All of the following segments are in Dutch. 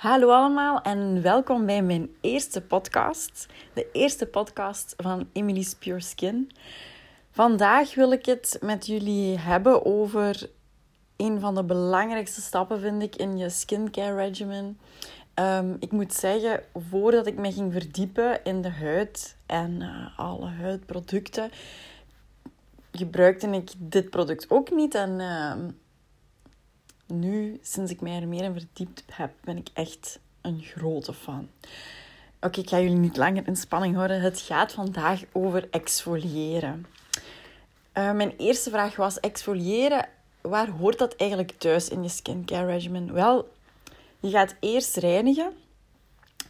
Hallo allemaal en welkom bij mijn eerste podcast. De eerste podcast van Emily's Pure Skin. Vandaag wil ik het met jullie hebben over een van de belangrijkste stappen, vind ik, in je skincare regimen. Um, ik moet zeggen, voordat ik me ging verdiepen in de huid en uh, alle huidproducten, gebruikte ik dit product ook niet. En uh, nu, sinds ik mij er meer in verdiept heb, ben ik echt een grote fan. Oké, ik ga jullie niet langer in spanning houden. Het gaat vandaag over exfoliëren. Uh, mijn eerste vraag was: exfoliëren, waar hoort dat eigenlijk thuis in je skincare regimen? Wel, je gaat eerst reinigen,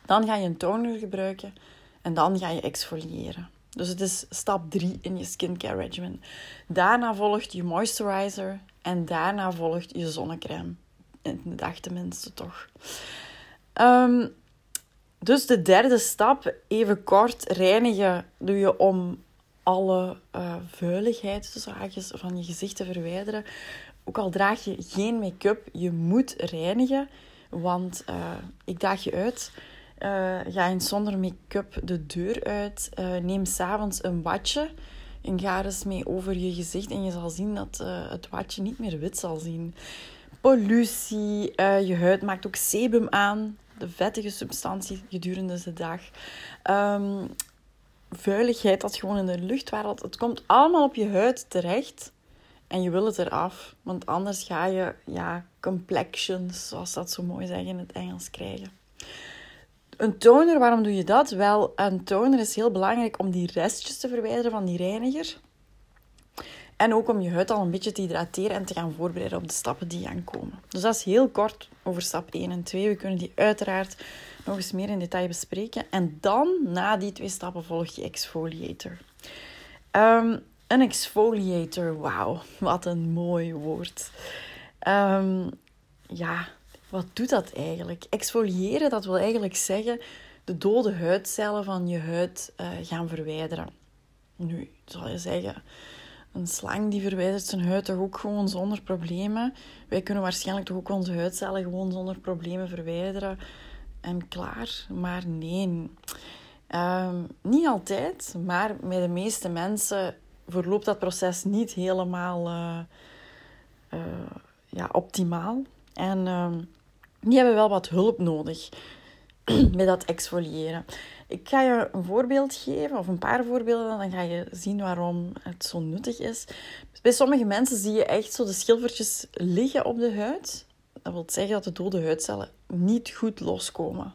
dan ga je een toner gebruiken en dan ga je exfoliëren. Dus het is stap 3 in je skincare regimen. Daarna volgt je moisturizer en daarna volgt je zonnecrème. In de dag tenminste toch. Um, dus de derde stap, even kort reinigen, doe je om alle uh, vuiligheid van je gezicht te verwijderen. Ook al draag je geen make-up, je moet reinigen. Want uh, ik daag je uit. Uh, ga eens zonder make-up de deur uit. Neem s'avonds een watje en ga eens mee over je gezicht. En je zal zien dat het watje niet meer wit zal zien. Pollutie, je huid maakt ook sebum aan. De vettige substantie gedurende de dag. Um, vuiligheid dat gewoon in de lucht. Het komt allemaal op je huid terecht. En je wil het eraf. Want anders ga je ja, complexions, zoals dat zo mooi zeggen in het Engels, krijgen. Een toner, waarom doe je dat? Wel, een toner is heel belangrijk om die restjes te verwijderen van die reiniger. En ook om je huid al een beetje te hydrateren en te gaan voorbereiden op de stappen die aankomen. Dus dat is heel kort over stap 1 en 2. We kunnen die uiteraard nog eens meer in detail bespreken. En dan, na die twee stappen, volg je exfoliator. Um, een exfoliator, wauw, wat een mooi woord. Um, ja, wat doet dat eigenlijk? Exfoliëren, dat wil eigenlijk zeggen de dode huidcellen van je huid uh, gaan verwijderen. Nu, zal je zeggen, een slang die verwijdert zijn huid toch ook gewoon zonder problemen. Wij kunnen waarschijnlijk toch ook onze huidcellen gewoon zonder problemen verwijderen. En klaar. Maar nee. Um, niet altijd, maar bij de meeste mensen verloopt dat proces niet helemaal uh, uh, ja, optimaal. En uh, die hebben wel wat hulp nodig met dat exfoliëren. Ik ga je een voorbeeld geven, of een paar voorbeelden, dan ga je zien waarom het zo nuttig is. Bij sommige mensen zie je echt zo de schilfertjes liggen op de huid. Dat wil zeggen dat de dode huidcellen niet goed loskomen.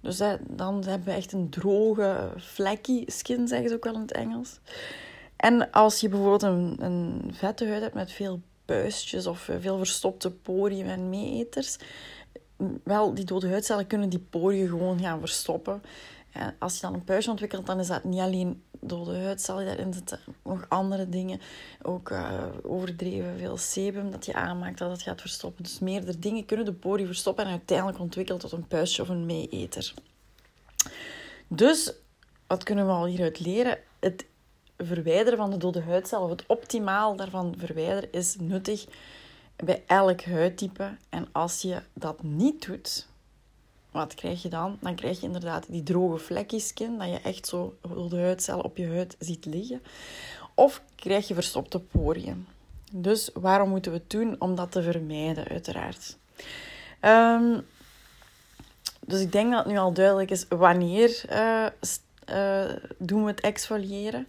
Dus dan hebben we echt een droge, flecky skin, zeggen ze ook wel in het Engels. En als je bijvoorbeeld een, een vette huid hebt met veel puistjes of veel verstopte poriën en meeeters, wel, die dode huidcellen kunnen die poriën gewoon gaan verstoppen. En als je dan een puistje ontwikkelt, dan is dat niet alleen dode huidcellen daarin zitten, nog andere dingen. Ook uh, overdreven veel sebum dat je aanmaakt, dat het gaat verstoppen. Dus meerdere dingen kunnen de poriën verstoppen en uiteindelijk ontwikkelen tot een puistje of een meeeter. Dus, wat kunnen we al hieruit leren? Het verwijderen van de dode huidcellen, of het optimaal daarvan verwijderen, is nuttig bij elk huidtype. En als je dat niet doet, wat krijg je dan? Dan krijg je inderdaad die droge vlekjeskin, dat je echt zo de huidcellen op je huid ziet liggen. Of krijg je verstopte poriën. Dus waarom moeten we het doen? Om dat te vermijden, uiteraard. Um, dus ik denk dat het nu al duidelijk is wanneer uh, uh, doen we het exfoliëren.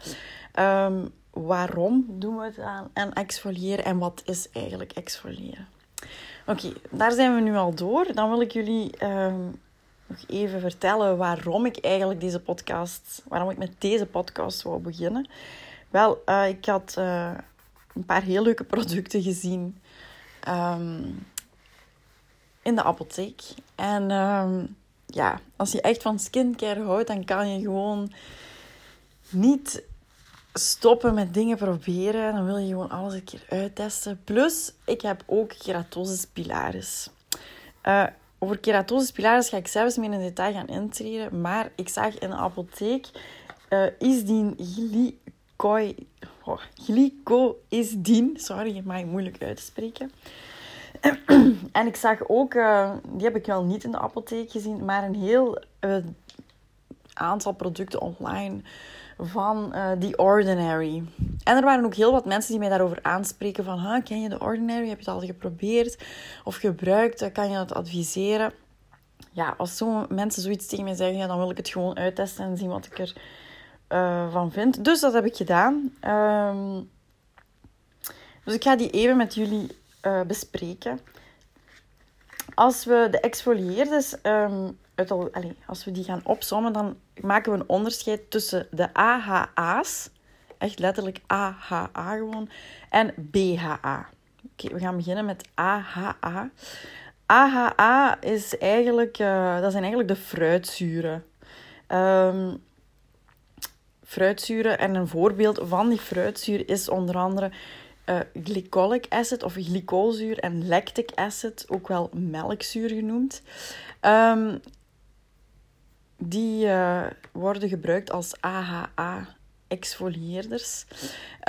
Um, waarom doen we het aan, aan exfoliëren en wat is eigenlijk exfoliëren? Oké, daar zijn we nu al door. Dan wil ik jullie um, nog even vertellen waarom ik eigenlijk deze podcast, waarom ik met deze podcast wou beginnen. Wel, uh, ik had uh, een paar heel leuke producten gezien um, in de apotheek. En um, ja, als je echt van skincare houdt, dan kan je gewoon niet stoppen met dingen proberen. Dan wil je gewoon alles een keer uittesten. Plus, ik heb ook keratosis pilaris. Uh, over keratosis pilaris ga ik zelfs meer in detail gaan intreden. Maar ik zag in de apotheek uh, isdien glycoi... Oh, glycoisdien. Sorry, maar moeilijk uit te spreken. en ik zag ook, uh, die heb ik wel niet in de apotheek gezien, maar een heel aantal producten online van uh, The Ordinary. En er waren ook heel wat mensen die mij daarover aanspreken van, ken je The Ordinary? Heb je het al geprobeerd of gebruikt? Kan je het adviseren? Ja, als zo mensen zoiets tegen mij zeggen, ja, dan wil ik het gewoon uittesten en zien wat ik er uh, van vind. Dus dat heb ik gedaan. Um, dus ik ga die even met jullie bespreken. Als we de exfolieerders um, uit al, allez, als we die gaan opzommen, dan maken we een onderscheid tussen de AHA's, echt letterlijk AHA gewoon, en BHA. Oké, we gaan beginnen met AHA. AHA is eigenlijk, uh, dat zijn eigenlijk de fruitzuren. Um, fruitzuren en een voorbeeld van die fruitzuur is onder andere uh, glycolic acid of glycolzuur en lactic acid, ook wel melkzuur genoemd. Um, die uh, worden gebruikt als AHA-exfolieerders.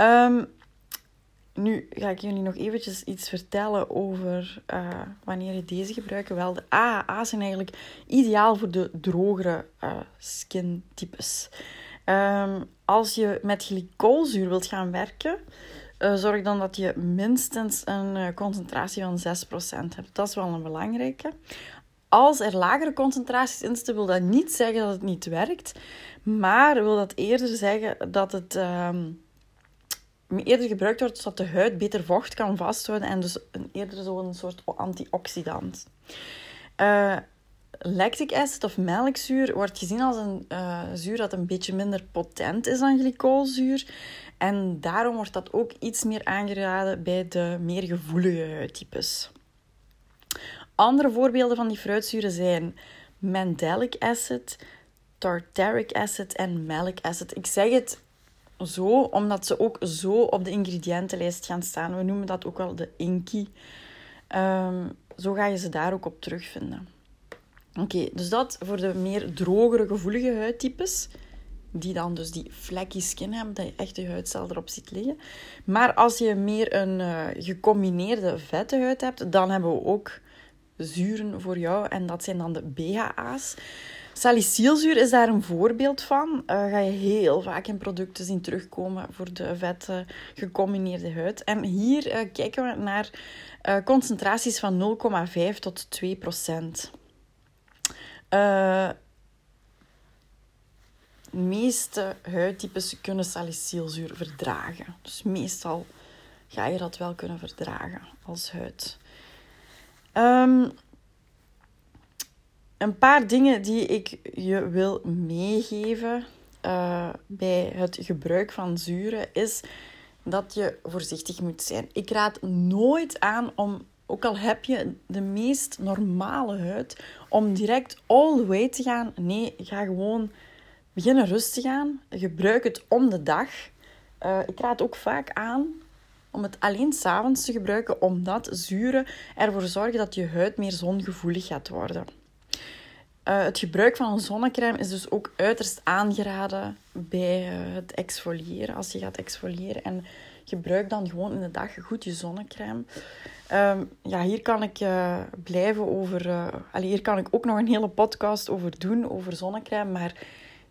Um, nu ga ik jullie nog eventjes iets vertellen over uh, wanneer je deze gebruiken. Wel, de AHA's zijn eigenlijk ideaal voor de drogere uh, skintypes. Um, als je met glycolzuur wilt gaan werken, zorg dan dat je minstens een concentratie van 6% hebt. Dat is wel een belangrijke als er lagere concentraties in zitten, wil dat niet zeggen dat het niet werkt. Maar wil dat eerder zeggen dat het um, eerder gebruikt wordt zodat de huid beter vocht kan vasthouden. En dus een, eerder zo'n soort antioxidant. Uh, lactic acid of melkzuur wordt gezien als een uh, zuur dat een beetje minder potent is dan glycolzuur. En daarom wordt dat ook iets meer aangeraden bij de meer gevoelige huidtypes. Andere voorbeelden van die fruitzuren zijn mandelic acid, tartaric acid en malic acid. Ik zeg het zo omdat ze ook zo op de ingrediëntenlijst gaan staan. We noemen dat ook wel de inky. Um, zo ga je ze daar ook op terugvinden. Oké, dus dat voor de meer drogere, gevoelige huidtypes. Die dan dus die vlekkie skin hebben, dat je echt je huidcel erop ziet liggen. Maar als je meer een uh, gecombineerde vette huid hebt, dan hebben we ook zuren voor jou. En dat zijn dan de BHA's. Salicylzuur is daar een voorbeeld van. Uh, ga je heel vaak in producten zien terugkomen voor de vette gecombineerde huid. En hier uh, kijken we naar uh, concentraties van 0,5 tot 2 procent. de meeste huidtypes kunnen salicylzuur verdragen. Dus meestal ga je dat wel kunnen verdragen als huid. Um, een paar dingen die ik je wil meegeven uh, bij het gebruik van zuren is dat je voorzichtig moet zijn. Ik raad nooit aan om, ook al heb je de meest normale huid, om direct all the way te gaan. Nee, ga gewoon beginnen rustig aan. Gebruik het om de dag. Uh, ik raad ook vaak aan om het alleen s'avonds te gebruiken, omdat zuren ervoor zorgen dat je huid meer zongevoelig gaat worden. Uh, het gebruik van een zonnecrème is dus ook uiterst aangeraden bij uh, het exfoliëren. Als je gaat exfoliëren en gebruik dan gewoon in de dag goed je zonnecrème. Um, ja, hier kan ik uh, blijven over. Allee, hier kan ik ook nog een hele podcast over doen, over zonnecrème. Maar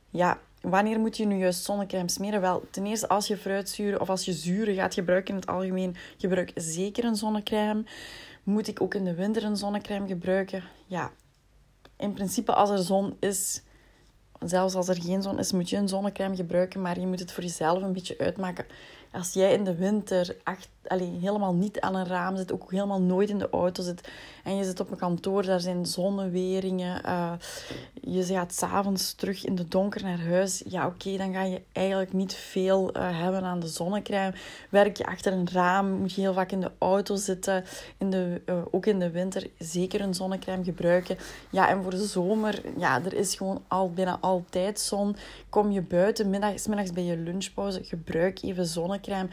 ja, wanneer moet je nu juist zonnecrème smeren? Wel, ten eerste als je fruitzuren of als je zuren gaat gebruiken in het algemeen, gebruik zeker een zonnecrème. Moet ik ook in de winter een zonnecrème gebruiken? Ja, in principe als er zon is, zelfs als er geen zon is, moet je een zonnecrème gebruiken, maar je moet het voor jezelf een beetje uitmaken. Als jij in de winter 8 alleen helemaal niet aan een raam zit, ook helemaal nooit in de auto zit. En je zit op een kantoor, daar zijn zonneweringen. Eh, je gaat s'avonds terug in de donker naar huis. Ja, oké, dan ga je eigenlijk niet veel eh, hebben aan de zonnecrème. Werk je achter een raam, moet je heel vaak in de auto zitten. In de, eh, ook in de winter zeker een zonnecrème gebruiken. Ja, en voor de zomer, ja, er is gewoon al, bijna altijd zon. Kom je buiten, middags, middags bij je lunchpauze, gebruik even zonnecrème.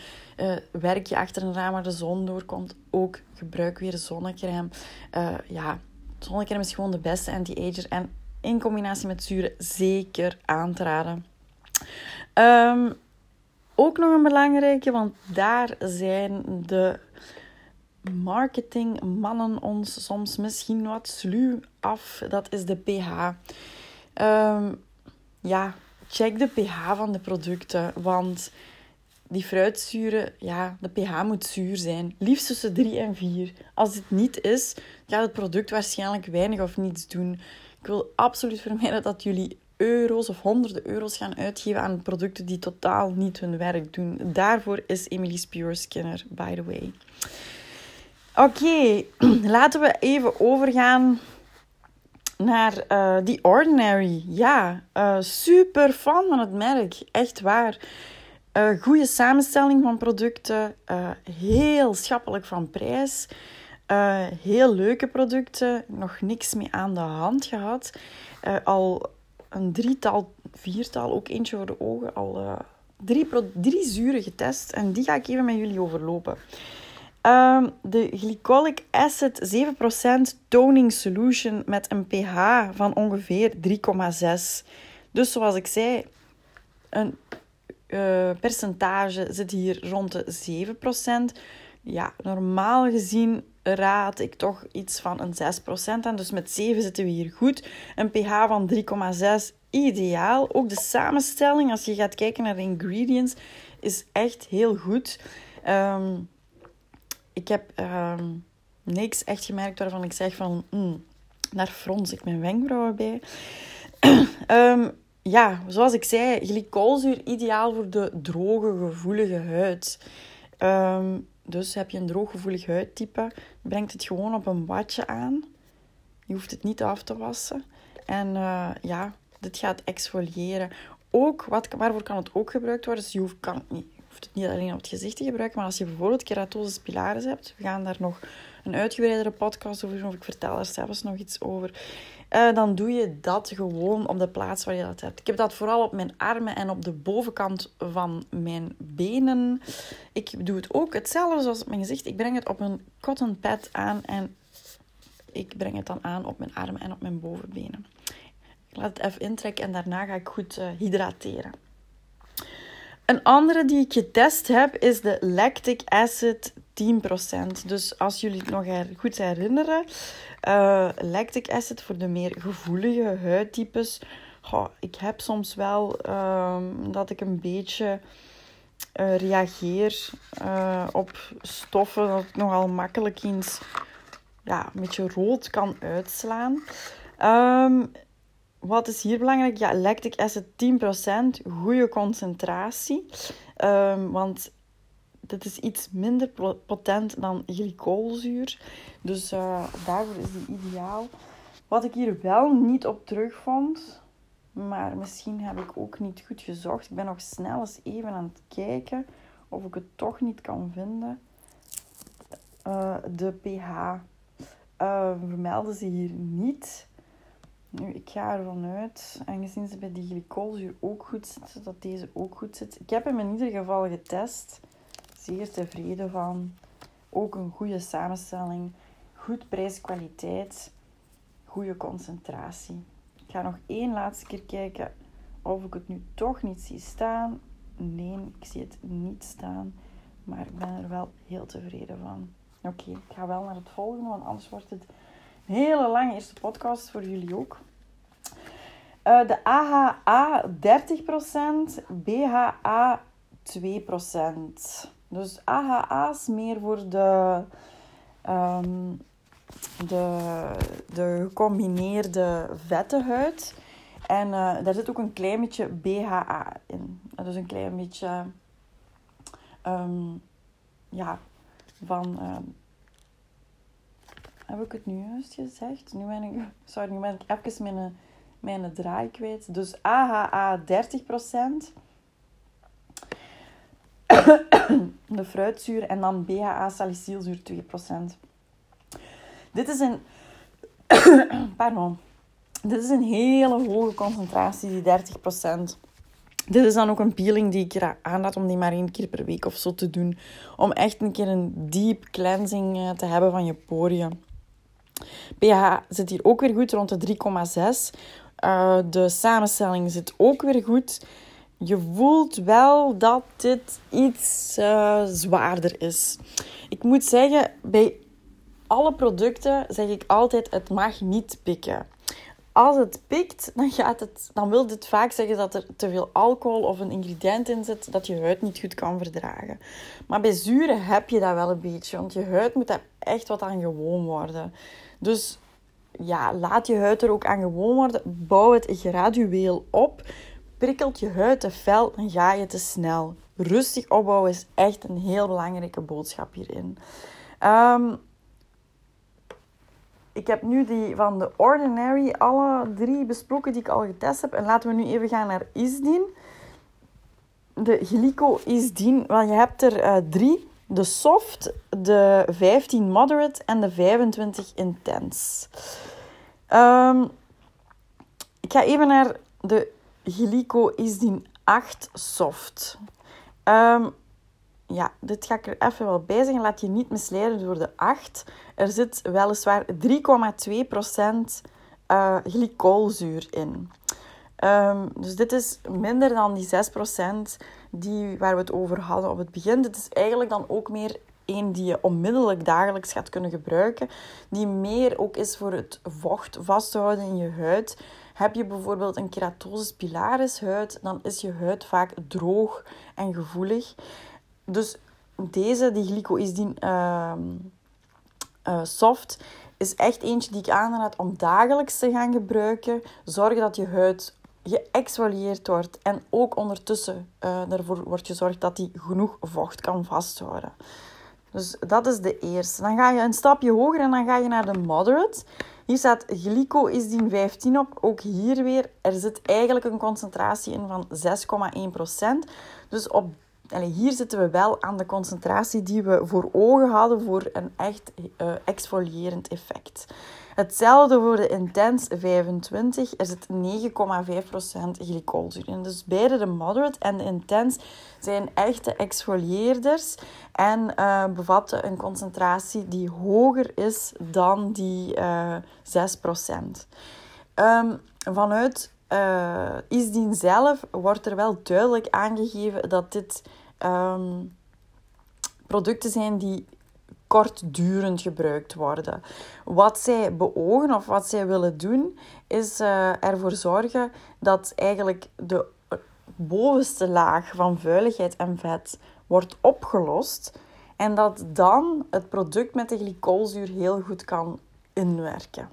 werk je achter een raam waar de zon doorkomt, ook gebruik weer zonnecrème. Uh, ja, zonnecrème is gewoon de beste anti-ager. En in combinatie met zuren zeker aan te raden. Um, ook nog een belangrijke, want daar zijn de marketingmannen ons soms misschien wat sluw af. Dat is de pH. Ehm, ja, check de pH van de producten. Want die fruitzuren, ja, de pH moet zuur zijn. Liefst tussen 3 en 4. Als het niet is, gaat het product waarschijnlijk weinig of niets doen. Ik wil absoluut vermijden dat jullie euro's of honderden euro's gaan uitgeven aan producten die totaal niet hun werk doen. Daarvoor is Emily's Pure Skinner, by the way. Oké, laten we even overgaan naar uh, The Ordinary. Ja, uh, super fan van het merk. Echt waar. Uh, goede samenstelling van producten. heel schappelijk van prijs. heel leuke producten. Nog niks mee aan de hand gehad. al een drietal, viertal, ook eentje voor de ogen. Al drie, drie zuren getest. En die ga ik even met jullie overlopen. Um, de glycolic acid 7% toning solution met een pH van ongeveer 3,6. Dus zoals ik zei, een uh, percentage zit hier rond de 7%. Ja, normaal gezien raad ik toch iets van een 6% aan. Dus met 7 zitten we hier goed. Een pH van 3,6 ideaal. Ook de samenstelling, als je gaat kijken naar de ingredients, is echt heel goed. Um, ik heb ehm, niks echt gemerkt waarvan ik zeg van... Mm, daar frons ik mijn wenkbrauwen bij. Ehm, ja, zoals ik zei, glycolzuur ideaal voor de droge, gevoelige huid. Ehm, dus heb je een drooggevoelig huidtype, brengt het gewoon op een badje aan. Je hoeft het niet af te wassen. En uh, ja, dit gaat exfoliëren. Ook, wat, waarvoor kan het ook gebruikt worden? Dus je hoeft, kan niet, hoeft het niet alleen op het gezicht te gebruiken, maar als je bijvoorbeeld keratose pilaris hebt, we gaan daar nog een uitgebreidere podcast over of ik vertel er zelfs nog iets over, uh, dan doe je dat gewoon op de plaats waar je dat hebt. Ik heb dat vooral op mijn armen en op de bovenkant van mijn benen. Ik doe het ook hetzelfde zoals op mijn gezicht. Ik breng het op een cotton pad aan en ik breng het dan aan op mijn armen en op mijn bovenbenen. Ik laat het even intrekken en daarna ga ik goed uh, hydrateren. Een andere die ik getest heb is de lactic acid 10%. Dus als jullie het nog goed herinneren, uh, lactic acid voor de meer gevoelige huidtypes. ik heb soms wel um, dat ik een beetje uh, reageer uh, op stoffen dat ik nogal makkelijk eens ja, een beetje rood kan uitslaan. Um, wat is hier belangrijk? Ja, lactic acid 10%, goede concentratie. Um, want dit is iets minder potent dan glycolzuur. Dus uh, daarvoor is die ideaal. Wat ik hier wel niet op terugvond, maar misschien heb ik ook niet goed gezocht. Ik ben nog snel eens even aan het kijken of ik het toch niet kan vinden. Uh, de pH uh, vermelden ze hier niet. Nu, ik ga ervan uit, aangezien ze bij die glycolzuur ook goed zit, dat deze ook goed zit. Ik heb hem in ieder geval getest. Zeer tevreden van. Ook een goede samenstelling. Goed prijs-kwaliteit. Goede concentratie. Ik ga nog één laatste keer kijken of ik het nu toch niet zie staan. Nee, ik zie het niet staan. Maar ik ben er wel heel tevreden van. Oké, ik ga wel naar het volgende, want anders wordt het hele lange eerste podcast voor jullie ook. Uh, de AHA 30%, BHA 2%. Dus AHA is meer voor de, um, de, de gecombineerde vette huid. En uh, daar zit ook een klein beetje BHA in. Dus een klein beetje, um, ja, van um, heb ik het nu juist gezegd? Nu ben ik, sorry, nu ben ik even mijn, mijn draai kwijt. Dus AHA 30%. de fruitzuur en dan BHA salicylzuur 2%. Dit is een... Pardon. Dit is een hele hoge concentratie, die 30%. Dit is dan ook een peeling die ik aanraad om die maar één keer per week of zo te doen. Om echt een keer een deep cleansing eh, te hebben van je poriën pH zit hier ook weer goed, rond de 3,6. Uh, de samenstelling zit ook weer goed. Je voelt wel dat dit iets uh, zwaarder is. ik moet zeggen, bij alle producten zeg ik altijd: het mag niet pikken. Als het pikt, dan, gaat het, dan wil dit vaak zeggen dat er te veel alcohol of een ingrediënt in zit dat je huid niet goed kan verdragen. Maar bij zuren heb je dat wel een beetje, want je huid moet daar echt wat aan gewoon worden. Dus ja, laat je huid er ook aan gewoon worden. Bouw het gradueel op. Prikkelt je huid te fel, dan ga je te snel. Rustig opbouwen is echt een heel belangrijke boodschap hierin. Um, ik heb nu die van de Ordinary alle drie besproken die ik al getest heb. En laten we nu even gaan naar Isdin. De Glico Isdin. Wel, je hebt er uh, drie. De Soft, de 15 Moderate en de 25 Intense. Um, ik ga even naar de Glico Isdin 8 Soft. Um, ja, dit ga ik er even wel bij zeggen. Laat je niet misleiden door de 8. Er zit weliswaar 3,2% uh, glycolzuur in. Um, dus dit is minder dan die 6% die, waar we het over hadden op het begin. Dit is eigenlijk dan ook meer een die je onmiddellijk dagelijks gaat kunnen gebruiken. Die meer ook is voor het vocht vasthouden in je huid. Heb je bijvoorbeeld een keratosis pilaris huid, dan is je huid vaak droog en gevoelig. Dus deze, die glycoïsdien uh, uh, soft, is echt eentje die ik aanraad om dagelijks te gaan gebruiken. Zorg dat je huid geëxfolieerd wordt en ook ondertussen uh, ervoor wordt gezorgd dat die genoeg vocht kan vasthouden. Dus dat is de eerste. Dan ga je een stapje hoger en dan ga je naar de moderate. Hier staat glycoïsdien 15 op. Ook hier weer, er zit eigenlijk een concentratie in van 6,1%. Dus op hier zitten we wel aan de concentratie die we voor ogen hadden voor een echt uh, exfolierend effect. Hetzelfde voor de Intense 25. Er zit 9,5% glycolzuur. Dus beide de Moderate en de Intense zijn echte exfolieerders en uh, bevatten een concentratie die hoger is dan die uh, 6%. Um, vanuit uh, Isdien zelf wordt er wel duidelijk aangegeven dat dit um, producten zijn die kortdurend gebruikt worden. Wat zij beogen of wat zij willen doen, is uh, ervoor zorgen dat eigenlijk de bovenste laag van vuiligheid en vet wordt opgelost en dat dan het product met de glycolzuur heel goed kan inwerken.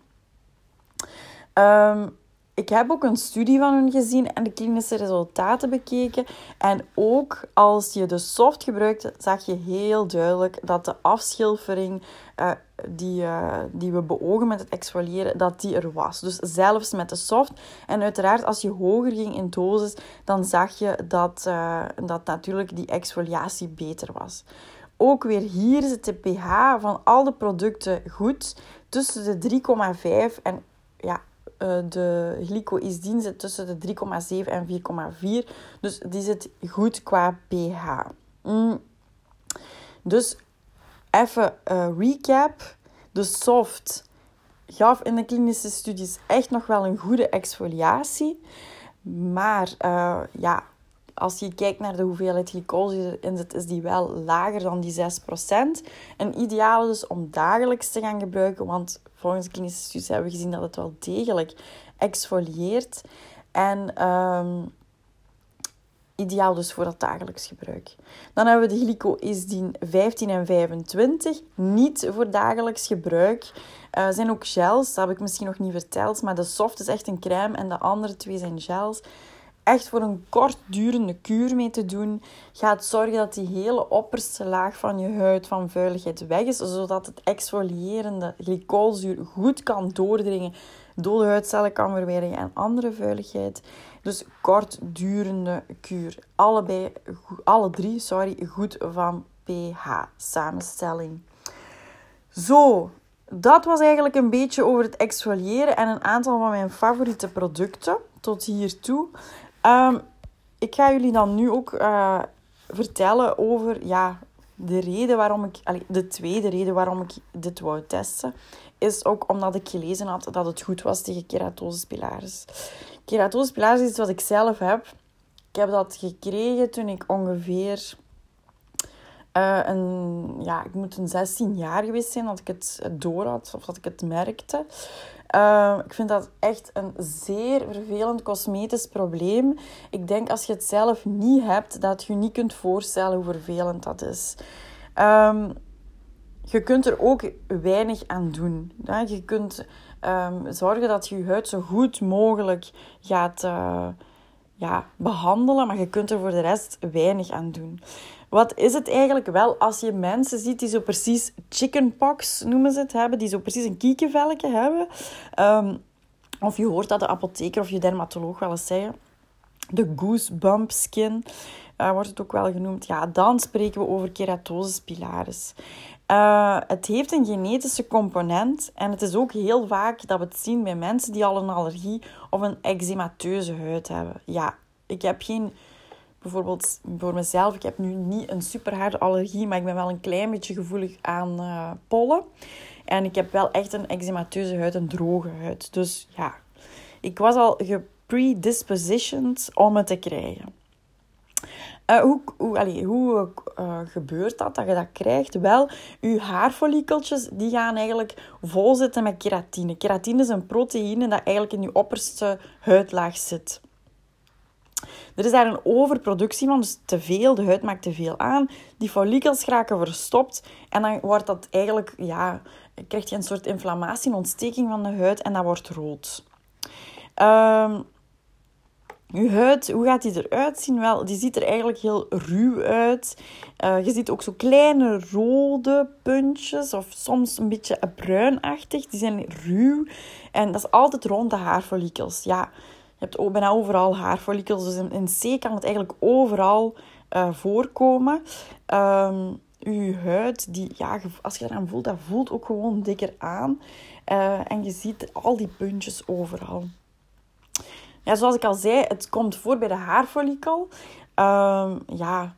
Um, ik heb ook een studie van hun gezien en de klinische resultaten bekeken. En ook als je de soft gebruikte, zag je heel duidelijk dat de afschilfering uh, die, uh, die we beogen met het exfoliëren, dat die er was. Dus zelfs met de soft. En uiteraard, als je hoger ging in dosis, dan zag je dat, uh, dat natuurlijk die exfoliatie beter was. Ook weer hier zit de pH van al de producten goed. Tussen de 3,5 en ja, de glycoïsdien zit tussen de 3,7 en 4,4. Dus die zit goed qua pH. Mm. Dus even uh, recap. De soft gaf in de klinische studies echt nog wel een goede exfoliatie. Maar uh, ja, als je kijkt naar de hoeveelheid glycose die erin zit, is die wel lager dan die 6%. En ideaal dus om dagelijks te gaan gebruiken, want volgens klinische studies hebben we gezien dat het wel degelijk exfolieert. En um, ideaal dus voor dat dagelijks gebruik. Dan hebben we de glycoisdien 15 en 25, niet voor dagelijks gebruik. Uh, zijn ook gels, dat heb ik misschien nog niet verteld, maar de soft is echt een crème en de andere twee zijn gels echt voor een kortdurende kuur mee te doen, gaat zorgen dat die hele opperste laag van je huid van vuiligheid weg is, zodat het exfolierende glycolzuur goed kan doordringen, dode huidcellen kan verwijderen en andere vuiligheid. Dus kortdurende kuur. Allebei, alle drie, sorry, goed van pH-samenstelling. Zo, dat was eigenlijk een beetje over het exfoliëren en een aantal van mijn favoriete producten tot hiertoe. Um, ik ga jullie dan nu ook uh, vertellen over ja, de reden waarom ik, de tweede reden waarom ik dit wou testen, is ook omdat ik gelezen had dat het goed was tegen keratosis pilaris. Keratosis pilaris is wat ik zelf heb. Ik heb dat gekregen toen ik ongeveer Uh, een, ja, ik moet een 16 jaar geweest zijn dat ik het door had of dat ik het merkte. Uh, ik vind dat echt een zeer vervelend cosmetisch probleem. Ik denk als je het zelf niet hebt, dat je niet kunt voorstellen hoe vervelend dat is. Um, je kunt er ook weinig aan doen. Je kunt um, zorgen dat je je huid zo goed mogelijk gaat uh, ja, behandelen, maar je kunt er voor de rest weinig aan doen. Wat is het eigenlijk wel als je mensen ziet die zo precies chickenpox noemen ze het hebben, die zo precies een kiekenvelletje hebben? Um, of je hoort dat de apotheker of je dermatoloog wel eens zeggen. De goosebump skin uh, wordt het ook wel genoemd. Ja, dan spreken we over keratosis pilaris. Uh, het heeft een genetische component en het is ook heel vaak dat we het zien bij mensen die al een allergie of een eczemateuze huid hebben. Ja, ik heb geen, bijvoorbeeld voor mezelf, ik heb nu niet een super harde allergie, maar ik ben wel een klein beetje gevoelig aan uh, pollen. En ik heb wel echt een eczemateuze huid, een droge huid. Dus ja, ik was al gepredispositioned om het te krijgen. Uh, hoe hoe, allee, hoe uh, gebeurt dat, dat je dat krijgt? Wel, je haarfollikeltjes die gaan eigenlijk vol zitten met keratine. Keratine is een proteïne dat eigenlijk in je opperste huidlaag zit. Er is daar een overproductie van, dus te veel, de huid maakt te veel aan. Die follikels raken verstopt en dan wordt dat eigenlijk, ja, krijg je een soort inflammatie, een ontsteking van de huid en dat wordt rood. Um, je huid, hoe gaat die eruit zien? Wel, die ziet er eigenlijk heel ruw uit. Uh, je ziet ook zo kleine rode puntjes of soms een beetje bruinachtig. Die zijn ruw en dat is altijd rond de haarfollikels. Ja, je hebt bijna overal haarfollikels, dus in, C kan het eigenlijk overal uh, voorkomen. Je huid, die, ja, als je eraan voelt, dat voelt ook gewoon dikker aan. Uh, en je ziet al die puntjes overal. Ja, zoals ik al zei, het komt voor bij de haarfollikel. Um, ja,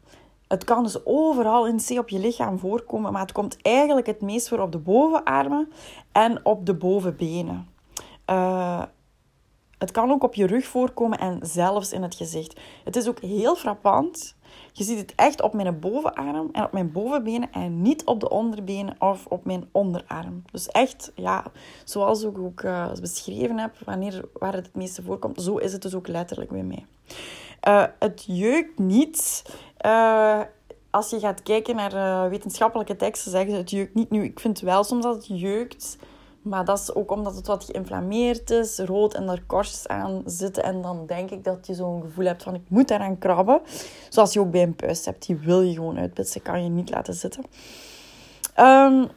het kan dus overal in C op je lichaam voorkomen, maar het komt eigenlijk het meest voor op de bovenarmen en op de bovenbenen. Uh, het kan ook op je rug voorkomen en zelfs in het gezicht. Het is ook heel frappant je ziet het echt op mijn bovenarm en op mijn bovenbenen en niet op de onderbenen of op mijn onderarm. Dus echt, ja, zoals ik ook uh, beschreven heb, wanneer, waar het het meeste voorkomt, zo is het dus ook letterlijk bij mij. Uh, het jeukt niet. Uh, als je gaat kijken naar wetenschappelijke teksten, zeggen ze het jeukt niet. Nu, ik vind wel soms dat het jeukt. Maar dat is ook omdat het wat geïnflammeerd is, rood en er korstjes aan zitten. En dan denk ik dat je zo'n gevoel hebt van ik moet daaraan krabben. Zoals je ook bij een puist hebt, die wil je gewoon uitpitsen, kan je niet laten zitten. Um,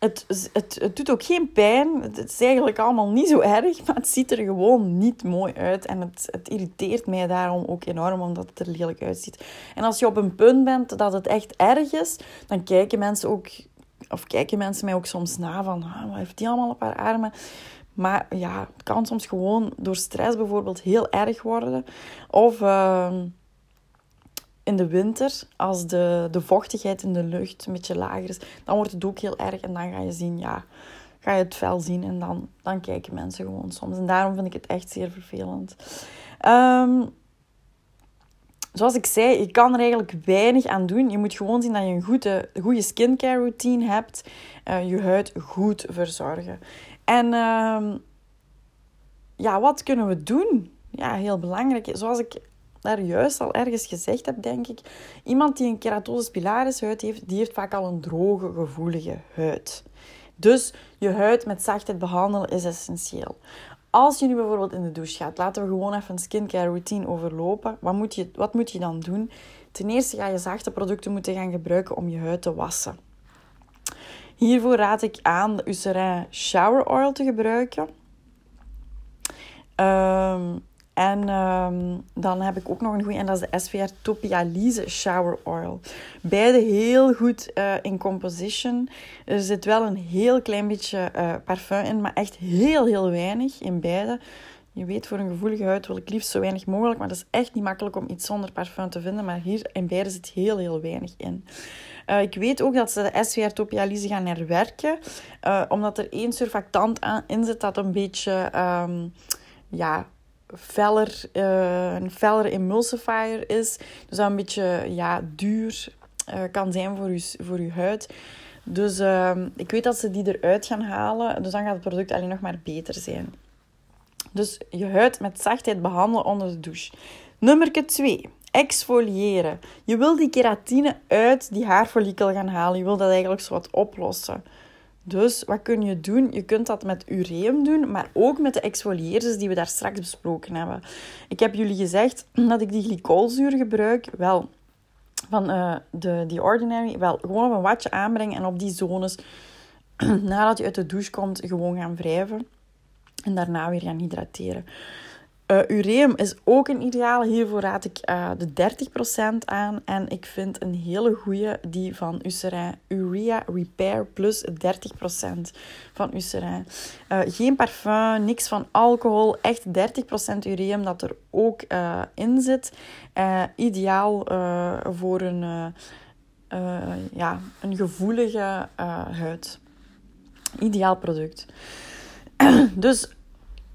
het, het, het doet ook geen pijn. Het is eigenlijk allemaal niet zo erg, maar het ziet er gewoon niet mooi uit. En het, het irriteert mij daarom ook enorm, omdat het er lelijk uitziet. En als je op een punt bent dat het echt erg is, dan kijken mensen ook of kijken mensen mij ook soms na van, ah, wat heeft die allemaal op haar armen? Maar ja, het kan soms gewoon door stress bijvoorbeeld heel erg worden. Of ehm, in de winter, als de, de vochtigheid in de lucht een beetje lager is, dan wordt het ook heel erg. En dan ga je zien, ja, ga je het vel zien en dan, dan kijken mensen gewoon soms. En daarom vind ik het echt zeer vervelend. Um, zoals ik zei, je kan er eigenlijk weinig aan doen. Je moet gewoon zien dat je een goede, goede skincare routine hebt. Uh, je huid goed verzorgen. En uh, ja, wat kunnen we doen? Ja, heel belangrijk. Zoals ik daar juist al ergens gezegd heb, denk ik. Iemand die een keratosis pilaris huid heeft, die heeft vaak al een droge, gevoelige huid. Dus je huid met zachtheid behandelen is essentieel. Als je nu bijvoorbeeld in de douche gaat, laten we gewoon even een skincare routine overlopen. Wat moet je, wat moet je dan doen? Ten eerste ga je zachte producten moeten gaan gebruiken om je huid te wassen. Hiervoor raad ik aan de Eucerin Shower Oil te gebruiken. Um, en ehm, dan heb ik ook nog een goede, en dat is de SVR Topialise Shower Oil. Beide heel goed uh, in composition. Er zit wel een heel klein beetje uh, parfum in, maar echt heel, heel weinig in beide. Je weet, voor een gevoelige huid wil ik liefst zo weinig mogelijk, maar dat is echt niet makkelijk om iets zonder parfum te vinden. Maar hier in beide zit heel, heel weinig in. Uh, ik weet ook dat ze de SVR Topialise gaan herwerken, omdat er één surfactant aan, in zit dat een beetje... Um, ja, feller, uh, een feller emulsifier is. Dus dat een beetje ja, duur kan zijn voor je, voor je huid. Dus ehm, ik weet dat ze die eruit gaan halen. Dus dan gaat het product alleen nog maar beter zijn. Dus je huid met zachtheid behandelen onder de douche. Nummer 2. Exfoliëren. Je wil die keratine uit die haarfollikel gaan halen. Je wil dat eigenlijk zo wat oplossen. Dus wat kun je doen? Je kunt dat met ureum doen, maar ook met de exfoliëerders die we daar straks besproken hebben. Ik heb jullie gezegd dat ik die glycolzuur gebruik. Wel, van uh, de The Ordinary. Wel, gewoon op een watje aanbrengen en op die zones, nadat je uit de douche komt, gewoon gaan wrijven. En daarna weer gaan hydrateren. Uh, ureum is ook een ideale. Hiervoor raad ik uh, de 30% aan. En ik vind een hele goede die van Eucerin. Urea Repair plus 30% van Eucerin. Uh, geen parfum, niks van alcohol. Echt 30% ureum dat er ook in zit. ideaal voor een, ja, een gevoelige huid. Ideaal product. dus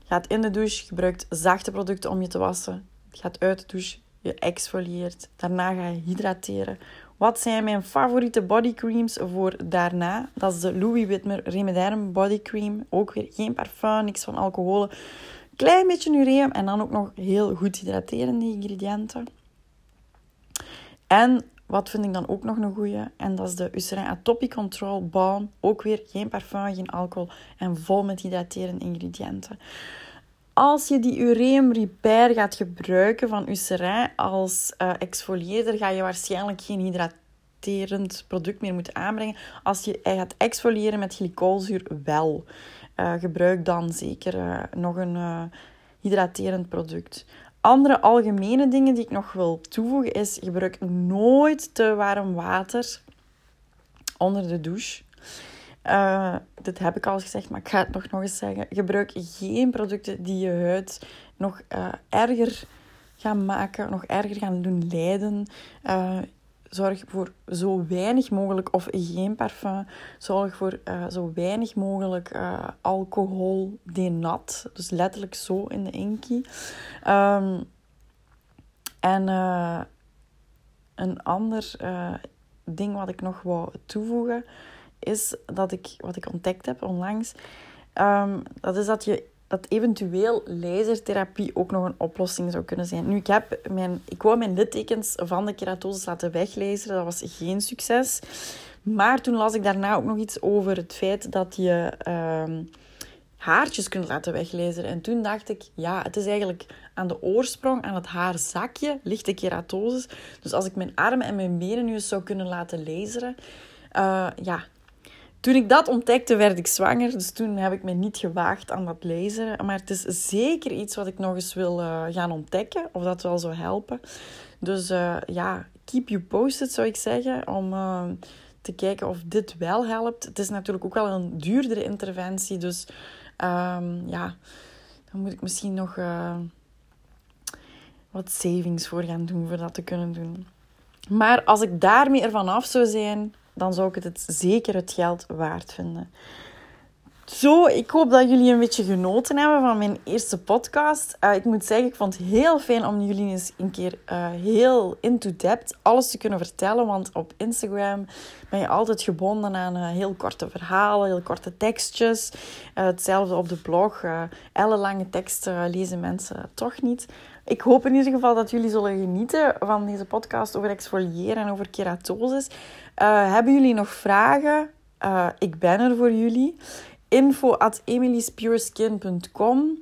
gaat in de douche, gebruikt zachte producten om je te wassen. Gaat uit de douche, je exfolieert. Daarna ga je hydrateren. Wat zijn mijn favoriete bodycreams voor daarna? Dat is de Louis Whitmer Remederm Body Cream. Ook weer geen parfum, niks van alcohol. Klein beetje ureum en dan ook nog heel goed hydraterende ingrediënten. En wat vind ik dan ook nog een goeie? En dat is de Eucerin Atopy Control Balm. Ook weer geen parfum, geen alcohol en vol met hydraterende ingrediënten. Als je die Ureum Repair gaat gebruiken van Eucerin als uh, exfolieerder, ga je waarschijnlijk geen hydraterend product meer moeten aanbrengen. Als je gaat exfoliëren met glycolzuur, wel. Uh, gebruik dan zeker uh, nog een hydraterend product. Andere algemene dingen die ik nog wil toevoegen is: gebruik nooit te warm water onder de douche. Uh, dit heb ik al gezegd, maar ik ga het nog, nog eens zeggen. Gebruik geen producten die je huid nog uh, erger gaan maken, nog erger gaan doen lijden. Uh, zorg voor zo weinig mogelijk of geen parfum. Zorg voor zo weinig mogelijk alcohol denat. Dus letterlijk zo in de inkie. Um, en een ander ding wat ik nog wou toevoegen is dat ik, wat ik ontdekt heb onlangs, um, dat is dat je dat eventueel lasertherapie ook nog een oplossing zou kunnen zijn. Nu, ik, heb mijn, ik wou mijn littekens van de keratose laten weglezen. Dat was geen succes. Maar toen las ik daarna ook nog iets over het feit dat je um, haartjes kunt laten weglezen. En toen dacht ik, ja, het is eigenlijk aan de oorsprong, aan het haarzakje, ligt de keratose. Dus als ik mijn armen en mijn benen nu eens zou kunnen laten laseren, uh, ja, toen ik dat ontdekte, werd ik zwanger. Dus toen heb ik me niet gewaagd aan dat lezen. Maar het is zeker iets wat ik nog eens wil uh, gaan ontdekken. Of dat wel zou helpen. Dus uh, ja, keep you posted zou ik zeggen. Om uh, te kijken of dit wel helpt. Het is natuurlijk ook wel een duurdere interventie. Dus um, ja, dan moet ik misschien nog wat savings voor gaan doen. Voor dat te kunnen doen. Maar als ik daarmee ervan af zou zijn dan zou ik het zeker het geld waard vinden. Zo, ik hoop dat jullie een beetje genoten hebben van mijn eerste podcast. Uh, ik moet zeggen, ik vond het heel fijn om jullie eens een keer uh, heel into-depth alles te kunnen vertellen. Want op Instagram ben je altijd gebonden aan uh, heel korte verhalen, heel korte tekstjes. hetzelfde op de blog. ellenlange teksten lezen mensen toch niet. Ik hoop in ieder geval dat jullie zullen genieten van deze podcast over exfoliëren en over keratosis. Uh, hebben jullie nog vragen? Uh, ik ben er voor jullie. Info at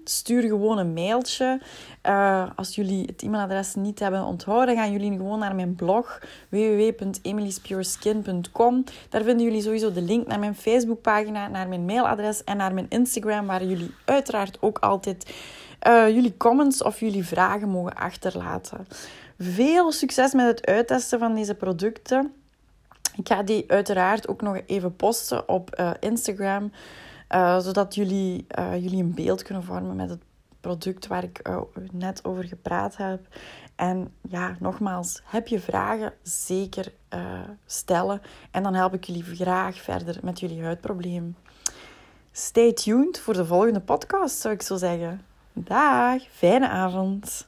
Stuur gewoon een mailtje. Uh, als jullie het e-mailadres niet hebben onthouden, gaan jullie gewoon naar mijn blog www.emilyspurесkin.com. Daar vinden jullie sowieso de link naar mijn Facebookpagina, naar mijn mailadres en naar mijn Instagram, waar jullie uiteraard ook altijd uh, jullie comments of jullie vragen mogen achterlaten. Veel succes met het uittesten van deze producten. Ik ga die uiteraard ook nog even posten op uh, Instagram, uh, zodat jullie, jullie een beeld kunnen vormen met het product waar ik net over gepraat heb. En ja, nogmaals, heb je vragen, zeker stellen. En dan help ik jullie graag verder met jullie huidprobleem. Stay tuned voor de volgende podcast, zou ik zo zeggen. Dag, fijne avond.